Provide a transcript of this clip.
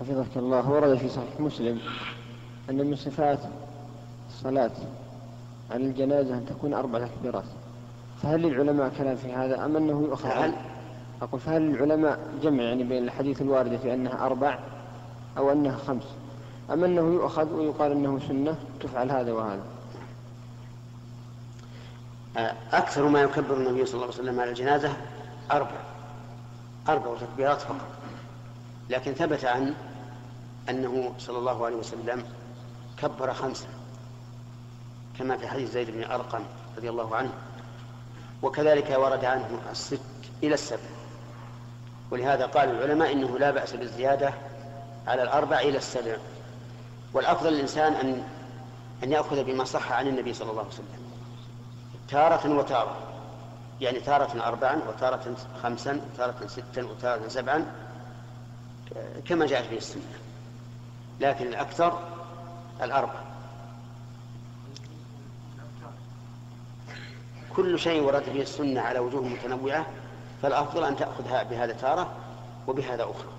حفظك الله ورد في صحيح مسلم أن من صفات الصلاة على الجنازة أن تكون أربع تكبيرات. فهل للعلماء كلام في هذا أم أنه يؤخذ هل أقول فهل للعلماء جمع يعني بين الحديث الواردة في أنها أربع أو أنها خمس؟ أم أنه يؤخذ ويقال أنه سنة؟ تفعل هذا وهذا. أكثر ما يكبر النبي صلى الله عليه وسلم على الجنازة أربع. أربع تكبيرات فقط. لكن ثبت عنه أنه صلى الله عليه وسلم كبر خمسة كما في حديث زيد بن أرقم رضي الله عنه. وكذلك ورد عنه الست إلى السبع. ولهذا قال العلماء إنه لا بأس بالزيادة على الأربع إلى السبع. والأفضل للإنسان أن أن يأخذ بما صح عن النبي صلى الله عليه وسلم. تارة وتارة. يعني تارة أربعا وتارة خمسا وتارة ستا وتارة سبعا كما جاءت به السنة لكن الأكثر الأربع كل شيء ورد به السنة على وجوه متنوعة فالأفضل أن تأخذها بهذا تارة وبهذا أخرى.